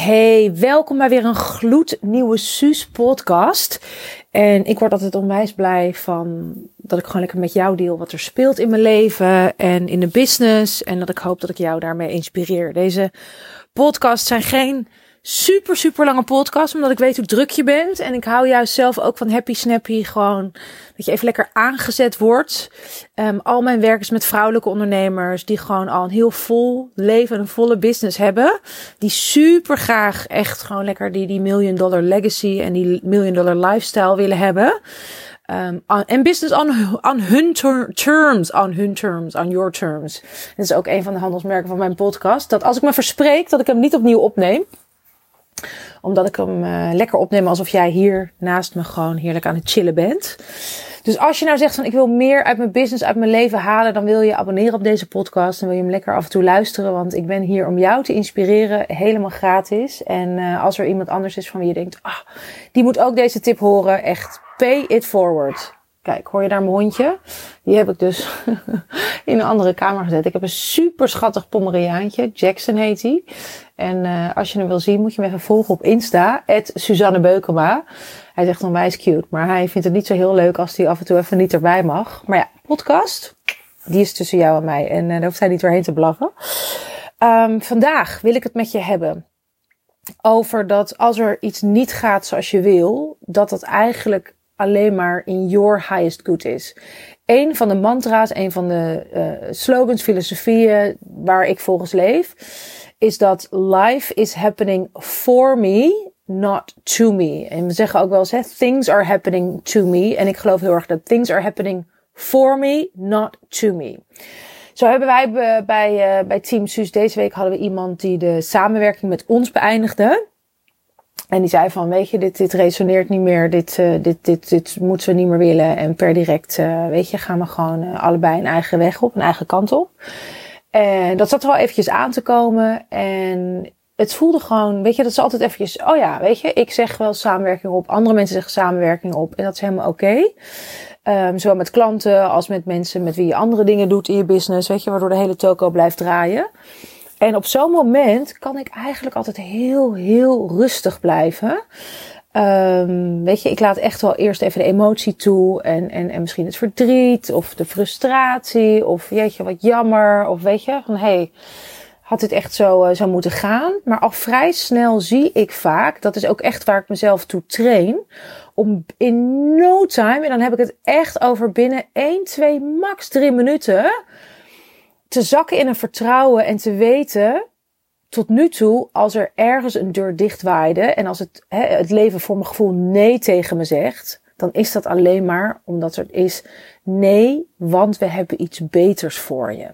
Hey, welkom bij weer een gloednieuwe Suus podcast. En ik word altijd onwijs blij van dat ik gewoon lekker met jou deel wat er speelt in mijn leven en in de business. En dat ik hoop dat ik jou daarmee inspireer. Deze podcasts zijn geen super, super lange podcast. Omdat ik weet hoe druk je bent. En ik hou juist zelf ook van happy snappy. Gewoon dat je even lekker aangezet wordt. Um, al mijn werk is met vrouwelijke ondernemers. Die gewoon al een heel vol leven, een volle business hebben. Die super graag echt gewoon lekker die, die million dollar legacy en die million dollar lifestyle willen hebben. Um, en business on, on hun terms, on hun terms, on your terms. Dat is ook een van de handelsmerken van mijn podcast. Dat als ik me verspreek, dat ik hem niet opnieuw opneem omdat ik hem uh, lekker opneem alsof jij hier naast me gewoon heerlijk aan het chillen bent. Dus als je nou zegt van ik wil meer uit mijn business, uit mijn leven halen, dan wil je abonneren op deze podcast. Dan wil je hem lekker af en toe luisteren. Want ik ben hier om jou te inspireren, helemaal gratis. En uh, als er iemand anders is van wie je denkt, ah, die moet ook deze tip horen, echt pay it forward. Kijk, hoor je daar mijn hondje? Die heb ik dus in een andere kamer gezet. Ik heb een super schattig Pomeriaantje. Jackson heet hij. En uh, als je hem wil zien, moet je hem even volgen op Insta. Suzanne Beukema. Hij zegt onwijs cute. Maar hij vindt het niet zo heel leuk als hij af en toe even niet erbij mag. Maar ja, podcast. Die is tussen jou en mij. En uh, daar hoeft hij niet doorheen te blaffen. Um, vandaag wil ik het met je hebben. Over dat als er iets niet gaat zoals je wil. Dat dat eigenlijk alleen maar in your highest good is. Een van de mantra's, een van de uh, slogans, filosofieën waar ik volgens leef, is dat life is happening for me, not to me. En we zeggen ook wel eens, things are happening to me. En ik geloof heel erg dat things are happening for me, not to me. Zo hebben wij bij, uh, bij Team Suus deze week hadden we iemand die de samenwerking met ons beëindigde. En die zei van, weet je, dit, dit resoneert niet meer, dit, uh, dit, dit, dit moeten we niet meer willen. En per direct, uh, weet je, gaan we gewoon allebei een eigen weg op, een eigen kant op. En dat zat er wel eventjes aan te komen. En het voelde gewoon, weet je, dat is altijd eventjes, oh ja, weet je, ik zeg wel samenwerking op, andere mensen zeggen samenwerking op. En dat is helemaal oké. Okay. Um, zowel met klanten als met mensen met wie je andere dingen doet in je business, weet je, waardoor de hele toko blijft draaien. En op zo'n moment kan ik eigenlijk altijd heel, heel rustig blijven. Um, weet je, ik laat echt wel eerst even de emotie toe. En, en, en misschien het verdriet of de frustratie. Of weet je, wat jammer. Of weet je, van hé, hey, had dit echt zo, uh, moeten gaan. Maar al vrij snel zie ik vaak, dat is ook echt waar ik mezelf toe train. Om in no time, en dan heb ik het echt over binnen 1, 2, max 3 minuten te zakken in een vertrouwen en te weten, tot nu toe, als er ergens een deur dichtwaaide en als het, hè, het leven voor mijn gevoel nee tegen me zegt, dan is dat alleen maar omdat er is nee, want we hebben iets beters voor je.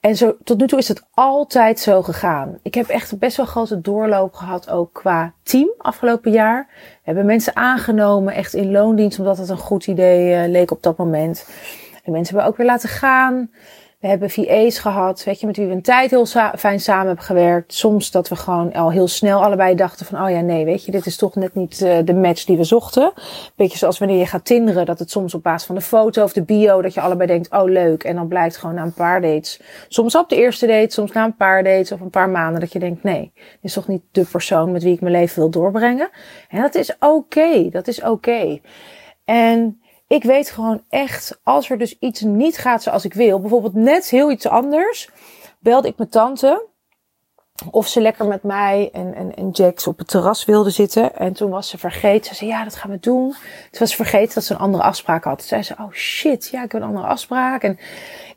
En zo, tot nu toe is het altijd zo gegaan. Ik heb echt best wel grote doorloop gehad ook qua team afgelopen jaar. We hebben mensen aangenomen echt in loondienst omdat het een goed idee uh, leek op dat moment. En mensen hebben ook weer laten gaan. We hebben VA's gehad, weet je, met wie we een tijd heel fijn samen hebben gewerkt. Soms dat we gewoon al heel snel allebei dachten van, oh ja, nee, weet je, dit is toch net niet uh, de match die we zochten. Beetje zoals wanneer je gaat tinderen, dat het soms op basis van de foto of de bio, dat je allebei denkt, oh leuk. En dan blijkt gewoon na een paar dates, soms op de eerste date, soms na een paar dates of een paar maanden, dat je denkt, nee, dit is toch niet de persoon met wie ik mijn leven wil doorbrengen. En dat is oké, okay, dat is oké. Okay. En ik weet gewoon echt, als er dus iets niet gaat zoals ik wil, bijvoorbeeld net heel iets anders, belde ik mijn tante of ze lekker met mij en, en, en Jax op het terras wilde zitten. En toen was ze vergeten. Ze zei, ja, dat gaan we doen. Toen was ze vergeten dat ze een andere afspraak had. Toen zei ze, oh shit, ja, ik heb een andere afspraak. En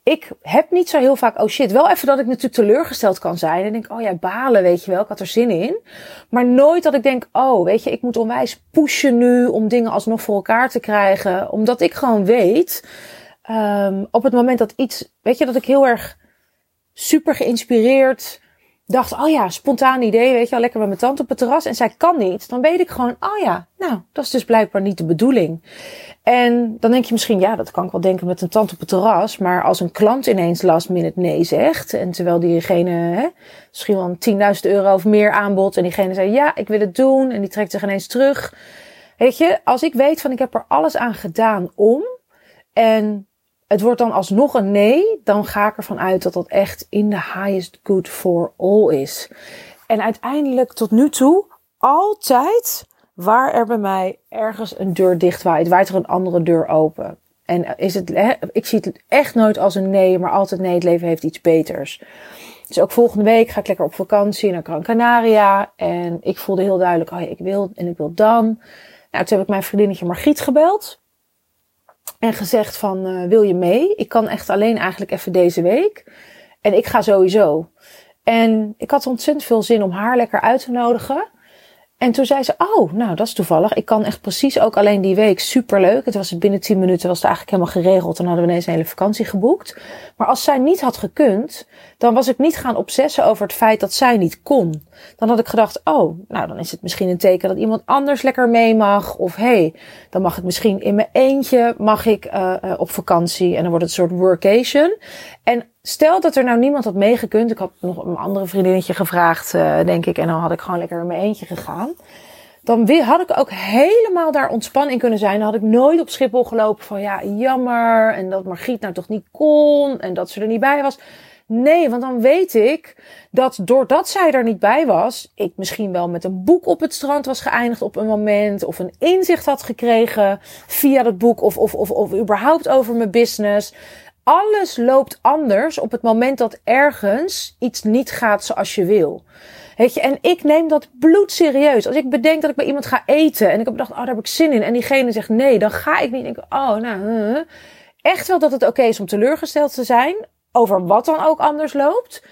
ik heb niet zo heel vaak, oh shit, wel even dat ik natuurlijk teleurgesteld kan zijn. En denk, oh ja, balen, weet je wel, ik had er zin in. Maar nooit dat ik denk, oh, weet je, ik moet onwijs pushen nu om dingen alsnog voor elkaar te krijgen. Omdat ik gewoon weet, um, op het moment dat iets, weet je, dat ik heel erg super geïnspireerd dacht, oh ja, spontaan idee, weet je wel, lekker met mijn tante op het terras. En zij kan niet. Dan weet ik gewoon, oh ja, nou, dat is dus blijkbaar niet de bedoeling. En dan denk je misschien, ja, dat kan ik wel denken met een tante op het terras. Maar als een klant ineens last minute nee zegt. En terwijl diegene hè, misschien wel 10.000 euro of meer aanbod. En diegene zei, ja, ik wil het doen. En die trekt zich ineens terug. Weet je, als ik weet van ik heb er alles aan gedaan om. En het wordt dan alsnog een nee, dan ga ik ervan uit dat dat echt in the highest good for all is. En uiteindelijk tot nu toe altijd waar er bij mij ergens een deur dicht waait, er een andere deur open. En is het, ik zie het echt nooit als een nee, maar altijd nee, het leven heeft iets beters. Dus ook volgende week ga ik lekker op vakantie naar Gran Canaria. En ik voelde heel duidelijk, oh ik wil en ik wil dan. Nou, toen heb ik mijn vriendinnetje Margriet gebeld. En gezegd van, uh, wil je mee? Ik kan echt alleen eigenlijk even deze week. En ik ga sowieso. En ik had ontzettend veel zin om haar lekker uit te nodigen. En toen zei ze, oh, nou, dat is toevallig. Ik kan echt precies ook alleen die week superleuk. Het was binnen 10 minuten was het eigenlijk helemaal geregeld. Dan hadden we ineens een hele vakantie geboekt. Maar als zij niet had gekund, dan was ik niet gaan obsessen over het feit dat zij niet kon. Dan had ik gedacht, oh, nou, dan is het misschien een teken dat iemand anders lekker mee mag. Of hey, dan mag ik misschien in mijn eentje mag ik uh, op vakantie. En dan wordt het een soort workation. En Stel dat er nou niemand had meegekund. Ik had nog een andere vriendinnetje gevraagd, uh, denk ik. En dan had ik gewoon lekker in mijn eentje gegaan. Dan had ik ook helemaal daar ontspannen in kunnen zijn. Dan had ik nooit op Schiphol gelopen van ja, jammer. En dat Margriet nou toch niet kon. En dat ze er niet bij was. Nee, want dan weet ik dat doordat zij er niet bij was, ik misschien wel met een boek op het strand was geëindigd op een moment. Of een inzicht had gekregen via dat boek. Of, of, of, of überhaupt over mijn business alles loopt anders op het moment dat ergens iets niet gaat zoals je wil. Weet je, en ik neem dat bloedserieus. Als ik bedenk dat ik bij iemand ga eten en ik heb gedacht, oh, daar heb ik zin in. En diegene zegt nee, dan ga ik niet denken, oh, nou, echt wel dat het oké is om teleurgesteld te zijn over wat dan ook anders loopt.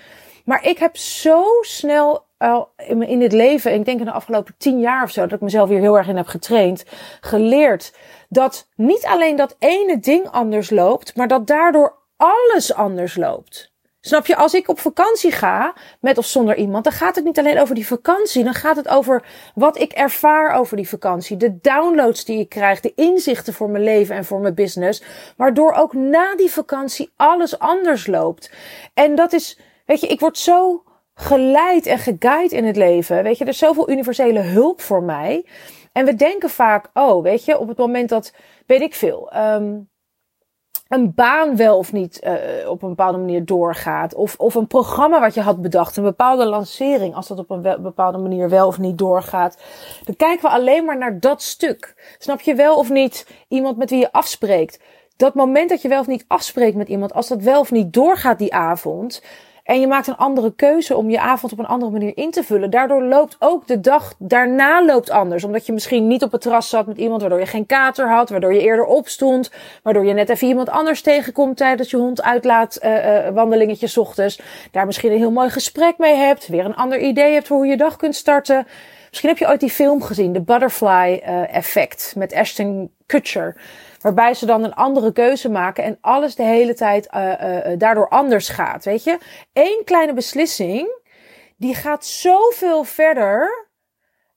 Maar ik heb zo snel in het leven, ik denk in de afgelopen tien jaar of zo, dat ik mezelf hier heel erg in heb getraind, geleerd dat niet alleen dat ene ding anders loopt, maar dat daardoor alles anders loopt. Snap je, als ik op vakantie ga, met of zonder iemand, dan gaat het niet alleen over die vakantie. Dan gaat het over wat ik ervaar over die vakantie. De downloads die ik krijg, de inzichten voor mijn leven en voor mijn business. Waardoor ook na die vakantie alles anders loopt. En dat is, weet je, ik word zo geleid en geguid in het leven. Weet je, er is zoveel universele hulp voor mij. En we denken vaak, oh, weet je, op het moment dat, weet ik veel, um, een baan wel of niet uh, op een bepaalde manier doorgaat. Of, of een programma wat je had bedacht, een bepaalde lancering, als dat op een bepaalde manier wel of niet doorgaat. Dan kijken we alleen maar naar dat stuk. Snap je wel of niet iemand met wie je afspreekt? Dat moment dat je wel of niet afspreekt met iemand, als dat wel of niet doorgaat die avond, en je maakt een andere keuze om je avond op een andere manier in te vullen. Daardoor loopt ook de dag daarna loopt anders. Omdat je misschien niet op het terras zat met iemand waardoor je geen kater had. Waardoor je eerder opstond. Waardoor je net even iemand anders tegenkomt tijdens je hond uitlaat uh, uh, wandelingetje ochtends. Daar misschien een heel mooi gesprek mee hebt. Weer een ander idee hebt voor hoe je dag kunt starten. Misschien heb je ooit die film gezien, de Butterfly uh, Effect met Ashton Kutcher. Waarbij ze dan een andere keuze maken en alles de hele tijd uh, uh, daardoor anders gaat. Weet je, Eén kleine beslissing, die gaat zoveel verder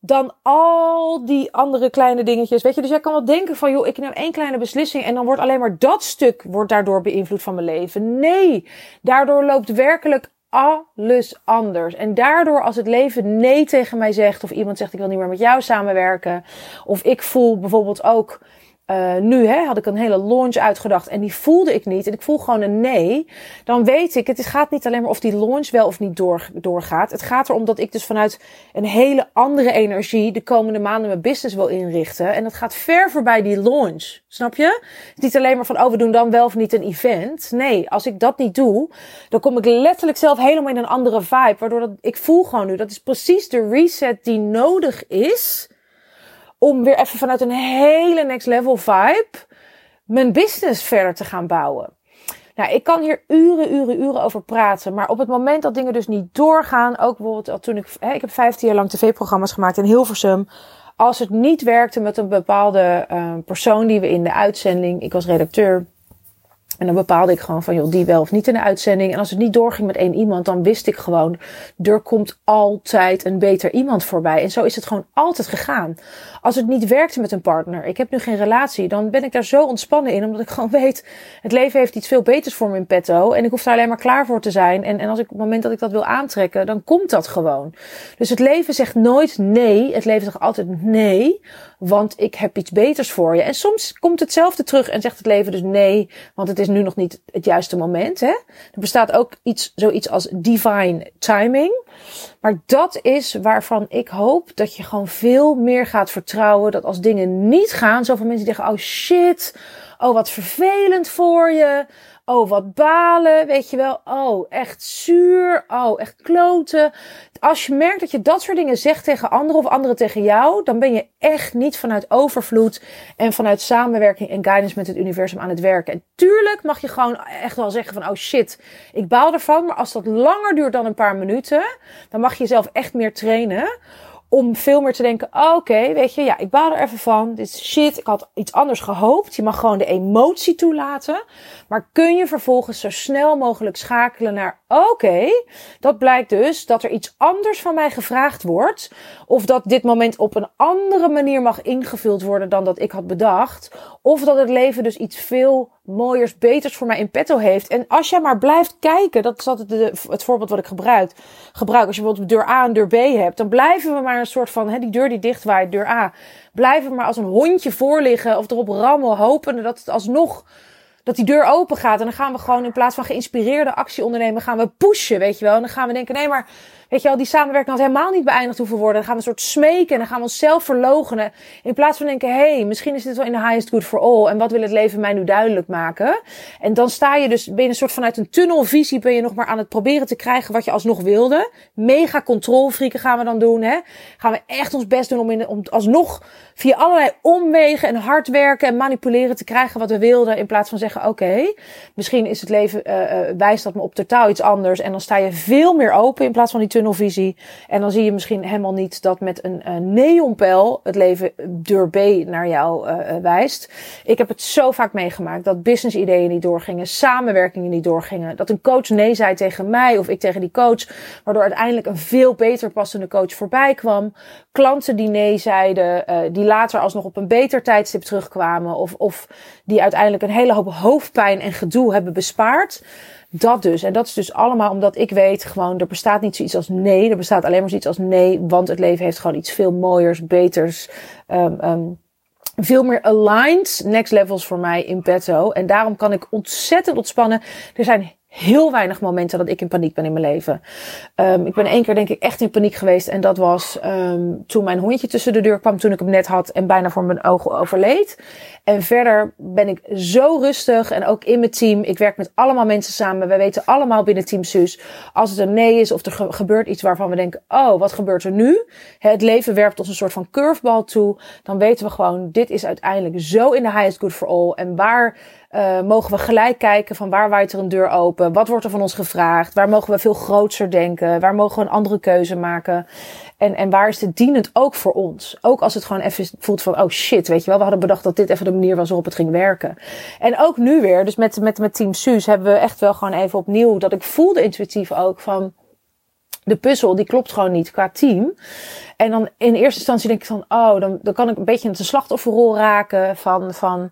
dan al die andere kleine dingetjes. Weet je, dus jij kan wel denken van, joh, ik neem één kleine beslissing en dan wordt alleen maar dat stuk wordt daardoor beïnvloed van mijn leven. Nee, daardoor loopt werkelijk alles anders. En daardoor als het leven nee tegen mij zegt of iemand zegt ik wil niet meer met jou samenwerken of ik voel bijvoorbeeld ook uh, nu hè, had ik een hele launch uitgedacht en die voelde ik niet. En ik voel gewoon een nee. Dan weet ik, het gaat niet alleen maar of die launch wel of niet door, doorgaat. Het gaat erom dat ik dus vanuit een hele andere energie de komende maanden mijn business wil inrichten. En dat gaat ver voorbij die launch. Snap je? Niet alleen maar van, oh, we doen dan wel of niet een event. Nee, als ik dat niet doe, dan kom ik letterlijk zelf helemaal in een andere vibe. Waardoor dat, ik voel gewoon nu, dat is precies de reset die nodig is om weer even vanuit een hele next level vibe mijn business verder te gaan bouwen. Nou, ik kan hier uren, uren, uren over praten. Maar op het moment dat dingen dus niet doorgaan, ook bijvoorbeeld toen ik, hè, ik heb 15 jaar lang tv-programma's gemaakt in Hilversum. Als het niet werkte met een bepaalde uh, persoon die we in de uitzending, ik was redacteur, en dan bepaalde ik gewoon van, joh, die wel of niet in de uitzending. En als het niet doorging met één iemand, dan wist ik gewoon, er komt altijd een beter iemand voorbij. En zo is het gewoon altijd gegaan. Als het niet werkte met een partner, ik heb nu geen relatie, dan ben ik daar zo ontspannen in, omdat ik gewoon weet, het leven heeft iets veel beters voor me in petto. En ik hoef daar alleen maar klaar voor te zijn. En, en als ik op het moment dat ik dat wil aantrekken, dan komt dat gewoon. Dus het leven zegt nooit nee. Het leven zegt altijd nee, want ik heb iets beters voor je. En soms komt hetzelfde terug en zegt het leven dus nee, want het is nu nog niet het juiste moment. Hè? Er bestaat ook iets, zoiets als divine timing. Maar dat is waarvan ik hoop dat je gewoon veel meer gaat vertrouwen. Dat als dingen niet gaan, zoveel mensen zeggen, oh shit, oh wat vervelend voor je. Oh, wat balen, weet je wel. Oh, echt zuur. Oh, echt kloten. Als je merkt dat je dat soort dingen zegt tegen anderen of anderen tegen jou, dan ben je echt niet vanuit overvloed en vanuit samenwerking en guidance met het universum aan het werken. En tuurlijk mag je gewoon echt wel zeggen van, oh shit, ik baal ervan. Maar als dat langer duurt dan een paar minuten, dan mag je jezelf echt meer trainen om veel meer te denken, oh, oké, weet je, ja, ik baal er even van. Dit is shit, ik had iets anders gehoopt. Je mag gewoon de emotie toelaten. Maar kun je vervolgens zo snel mogelijk schakelen naar, oké, dat blijkt dus dat er iets anders van mij gevraagd wordt. Of dat dit moment op een andere manier mag ingevuld worden dan dat ik had bedacht. Of dat het leven dus iets veel mooiers, beters voor mij in petto heeft. En als jij maar blijft kijken, dat is altijd de, het voorbeeld wat ik gebruik. gebruik. Als je bijvoorbeeld deur A en deur B hebt, dan blijven we maar een soort van, hè, die deur die dicht waait, deur A. Blijven we maar als een hondje voor liggen of erop rammen, hopen dat het alsnog dat die deur open gaat. En dan gaan we gewoon in plaats van geïnspireerde actie ondernemen, gaan we pushen, weet je wel. En dan gaan we denken, nee, maar weet je wel, die samenwerking had helemaal niet beëindigd hoeven worden. Dan gaan we een soort smeken en dan gaan we onszelf verlogenen. In plaats van denken, hé, hey, misschien is dit wel in the highest good for all. En wat wil het leven mij nu duidelijk maken? En dan sta je dus, ben je een soort vanuit een tunnelvisie, ben je nog maar aan het proberen te krijgen wat je alsnog wilde. Mega controlfrieken gaan we dan doen, hè. Gaan we echt ons best doen om, in, om alsnog via allerlei omwegen en hard werken en manipuleren te krijgen wat we wilden. In plaats van zeggen, oké, misschien is het leven, uh, wijst dat me op totaal iets anders. En dan sta je veel meer open in plaats van die En dan zie je misschien helemaal niet dat met een, een neonpijl het leven deur B naar jou uh, wijst. Ik heb het zo vaak meegemaakt dat business ideeën niet doorgingen, samenwerkingen niet doorgingen. Dat een coach nee zei tegen mij of ik tegen die coach. Waardoor uiteindelijk een veel beter passende coach voorbij kwam. Klanten die nee zeiden, die later alsnog op een beter tijdstip terugkwamen. Of, of die uiteindelijk een hele hoop hoofdpijn en gedoe hebben bespaard. Dat dus. En dat is dus allemaal omdat ik weet gewoon, er bestaat niet zoiets als nee. Er bestaat alleen maar zoiets als nee, want het leven heeft gewoon iets veel mooiers, beters. Um, um, veel meer aligned next levels voor mij in petto. En daarom kan ik ontzettend ontspannen. Er zijn heel weinig momenten dat ik in paniek ben in mijn leven. Um, ik ben één keer denk ik echt in paniek geweest. En dat was um, toen mijn hondje tussen de deur kwam toen ik hem net had en bijna voor mijn ogen overleed. En verder ben ik zo rustig en ook in mijn team. Ik werk met allemaal mensen samen. Wij weten allemaal binnen Team Sus. Als het een nee is of er gebeurt iets waarvan we denken, oh, wat gebeurt er nu? Het leven werpt ons een soort van curveball toe. Dan weten we gewoon, dit is uiteindelijk zo in de highest good for all. En waar uh, mogen we gelijk kijken van waar waait er een deur open? Wat wordt er van ons gevraagd? Waar mogen we veel groter denken? Waar mogen we een andere keuze maken? En, en waar is het dienend ook voor ons? Ook als het gewoon even voelt van, oh shit, weet je wel, we hadden bedacht dat dit even de manier was waarop het ging werken. En ook nu weer, dus met, met, met Team Suus hebben we echt wel gewoon even opnieuw, dat ik voelde intuïtief ook van, de puzzel, die klopt gewoon niet qua team. En dan in eerste instantie denk ik van, oh, dan, dan kan ik een beetje in de slachtofferrol raken van, van,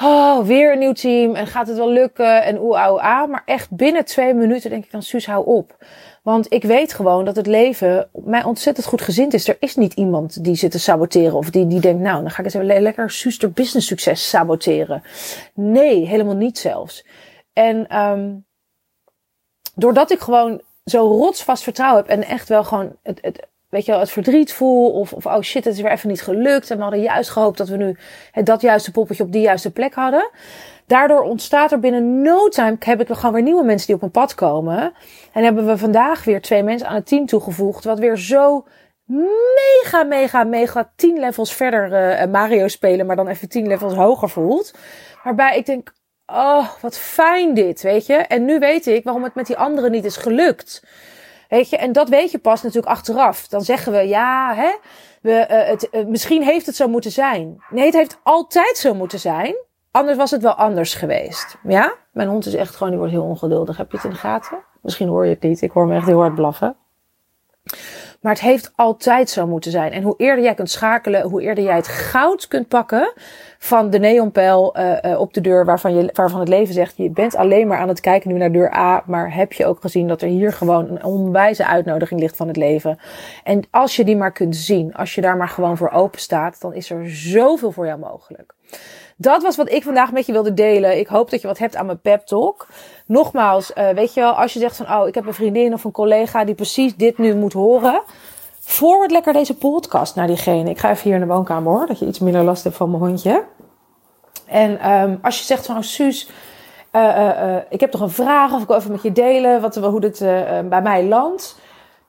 oh, weer een nieuw team en gaat het wel lukken en oeh, ouwe, ah. Maar echt binnen twee minuten denk ik dan, Suus, hou op. Want ik weet gewoon dat het leven mij ontzettend goed gezind is. Er is niet iemand die zit te saboteren of die, die denkt, nou, dan ga ik eens even lekker Suuster business succes saboteren. Nee, helemaal niet zelfs. En um, doordat ik gewoon zo rotsvast vertrouwen heb en echt wel gewoon het, het, weet je wel, het verdriet voel. Of, of oh shit, het is weer even niet gelukt. En we hadden juist gehoopt dat we nu het, dat juiste poppetje op die juiste plek hadden. Daardoor ontstaat er binnen no time, heb ik gewoon weer nieuwe mensen die op een pad komen. En hebben we vandaag weer twee mensen aan het team toegevoegd. Wat weer zo mega, mega, mega tien levels verder uh, Mario spelen. Maar dan even tien levels hoger voelt. Waarbij ik denk, oh, wat fijn dit, weet je. En nu weet ik waarom het met die anderen niet is gelukt. Weet je, en dat weet je pas natuurlijk achteraf. Dan zeggen we, ja, hè, we, uh, het, uh, misschien heeft het zo moeten zijn. Nee, het heeft altijd zo moeten zijn. Anders was het wel anders geweest. Ja? Mijn hond is echt gewoon, die wordt heel ongeduldig. Heb je het in de gaten? Misschien hoor je het niet. Ik hoor me echt heel hard blaffen. Maar het heeft altijd zo moeten zijn. En hoe eerder jij kunt schakelen, hoe eerder jij het goud kunt pakken van de neonpijl uh, op de deur waarvan, je, waarvan het leven zegt, je bent alleen maar aan het kijken nu naar deur A, maar heb je ook gezien dat er hier gewoon een onwijze uitnodiging ligt van het leven. En als je die maar kunt zien, als je daar maar gewoon voor open staat, dan is er zoveel voor jou mogelijk. Dat was wat ik vandaag met je wilde delen. Ik hoop dat je wat hebt aan mijn pep talk. Nogmaals, uh, weet je wel, als je zegt van, oh, ik heb een vriendin of een collega die precies dit nu moet horen. Forward lekker deze podcast naar diegene. Ik ga even hier in de woonkamer hoor, dat je iets minder last hebt van mijn hondje. En um, als je zegt van, oh, Suus, uh, uh, ik heb toch een vraag of ik wil even met je delen wat, hoe dit bij mij landt.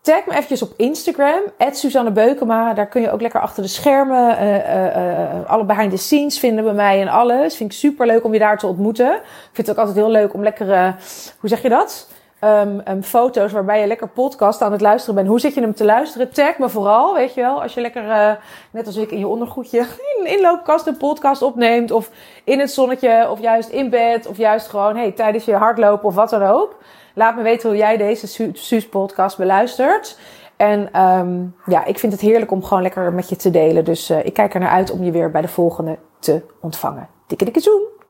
Tag me eventjes op Instagram, Suzanne Beukema. Daar kun je ook lekker achter de schermen uh, uh, uh, alle behind the scenes vinden bij mij en alles. Vind ik super leuk om je daar te ontmoeten. Ik vind het ook altijd heel leuk om lekkere, hoe zeg je dat? Um, um, foto's waarbij je lekker podcast aan het luisteren bent. Hoe zit je hem te luisteren? Tag me vooral, weet je wel. Als je lekker, net als ik, in je ondergoedje in inloopkast een podcast opneemt. Of in het zonnetje, of juist in bed. Of juist gewoon hey, tijdens je hardlopen of wat dan ook. Laat me weten hoe jij deze Suus podcast beluistert. En um, ja, ik vind het heerlijk om gewoon lekker met je te delen. Dus uh, ik kijk er naar uit om je weer bij de volgende te ontvangen. Dikke dikke zoen!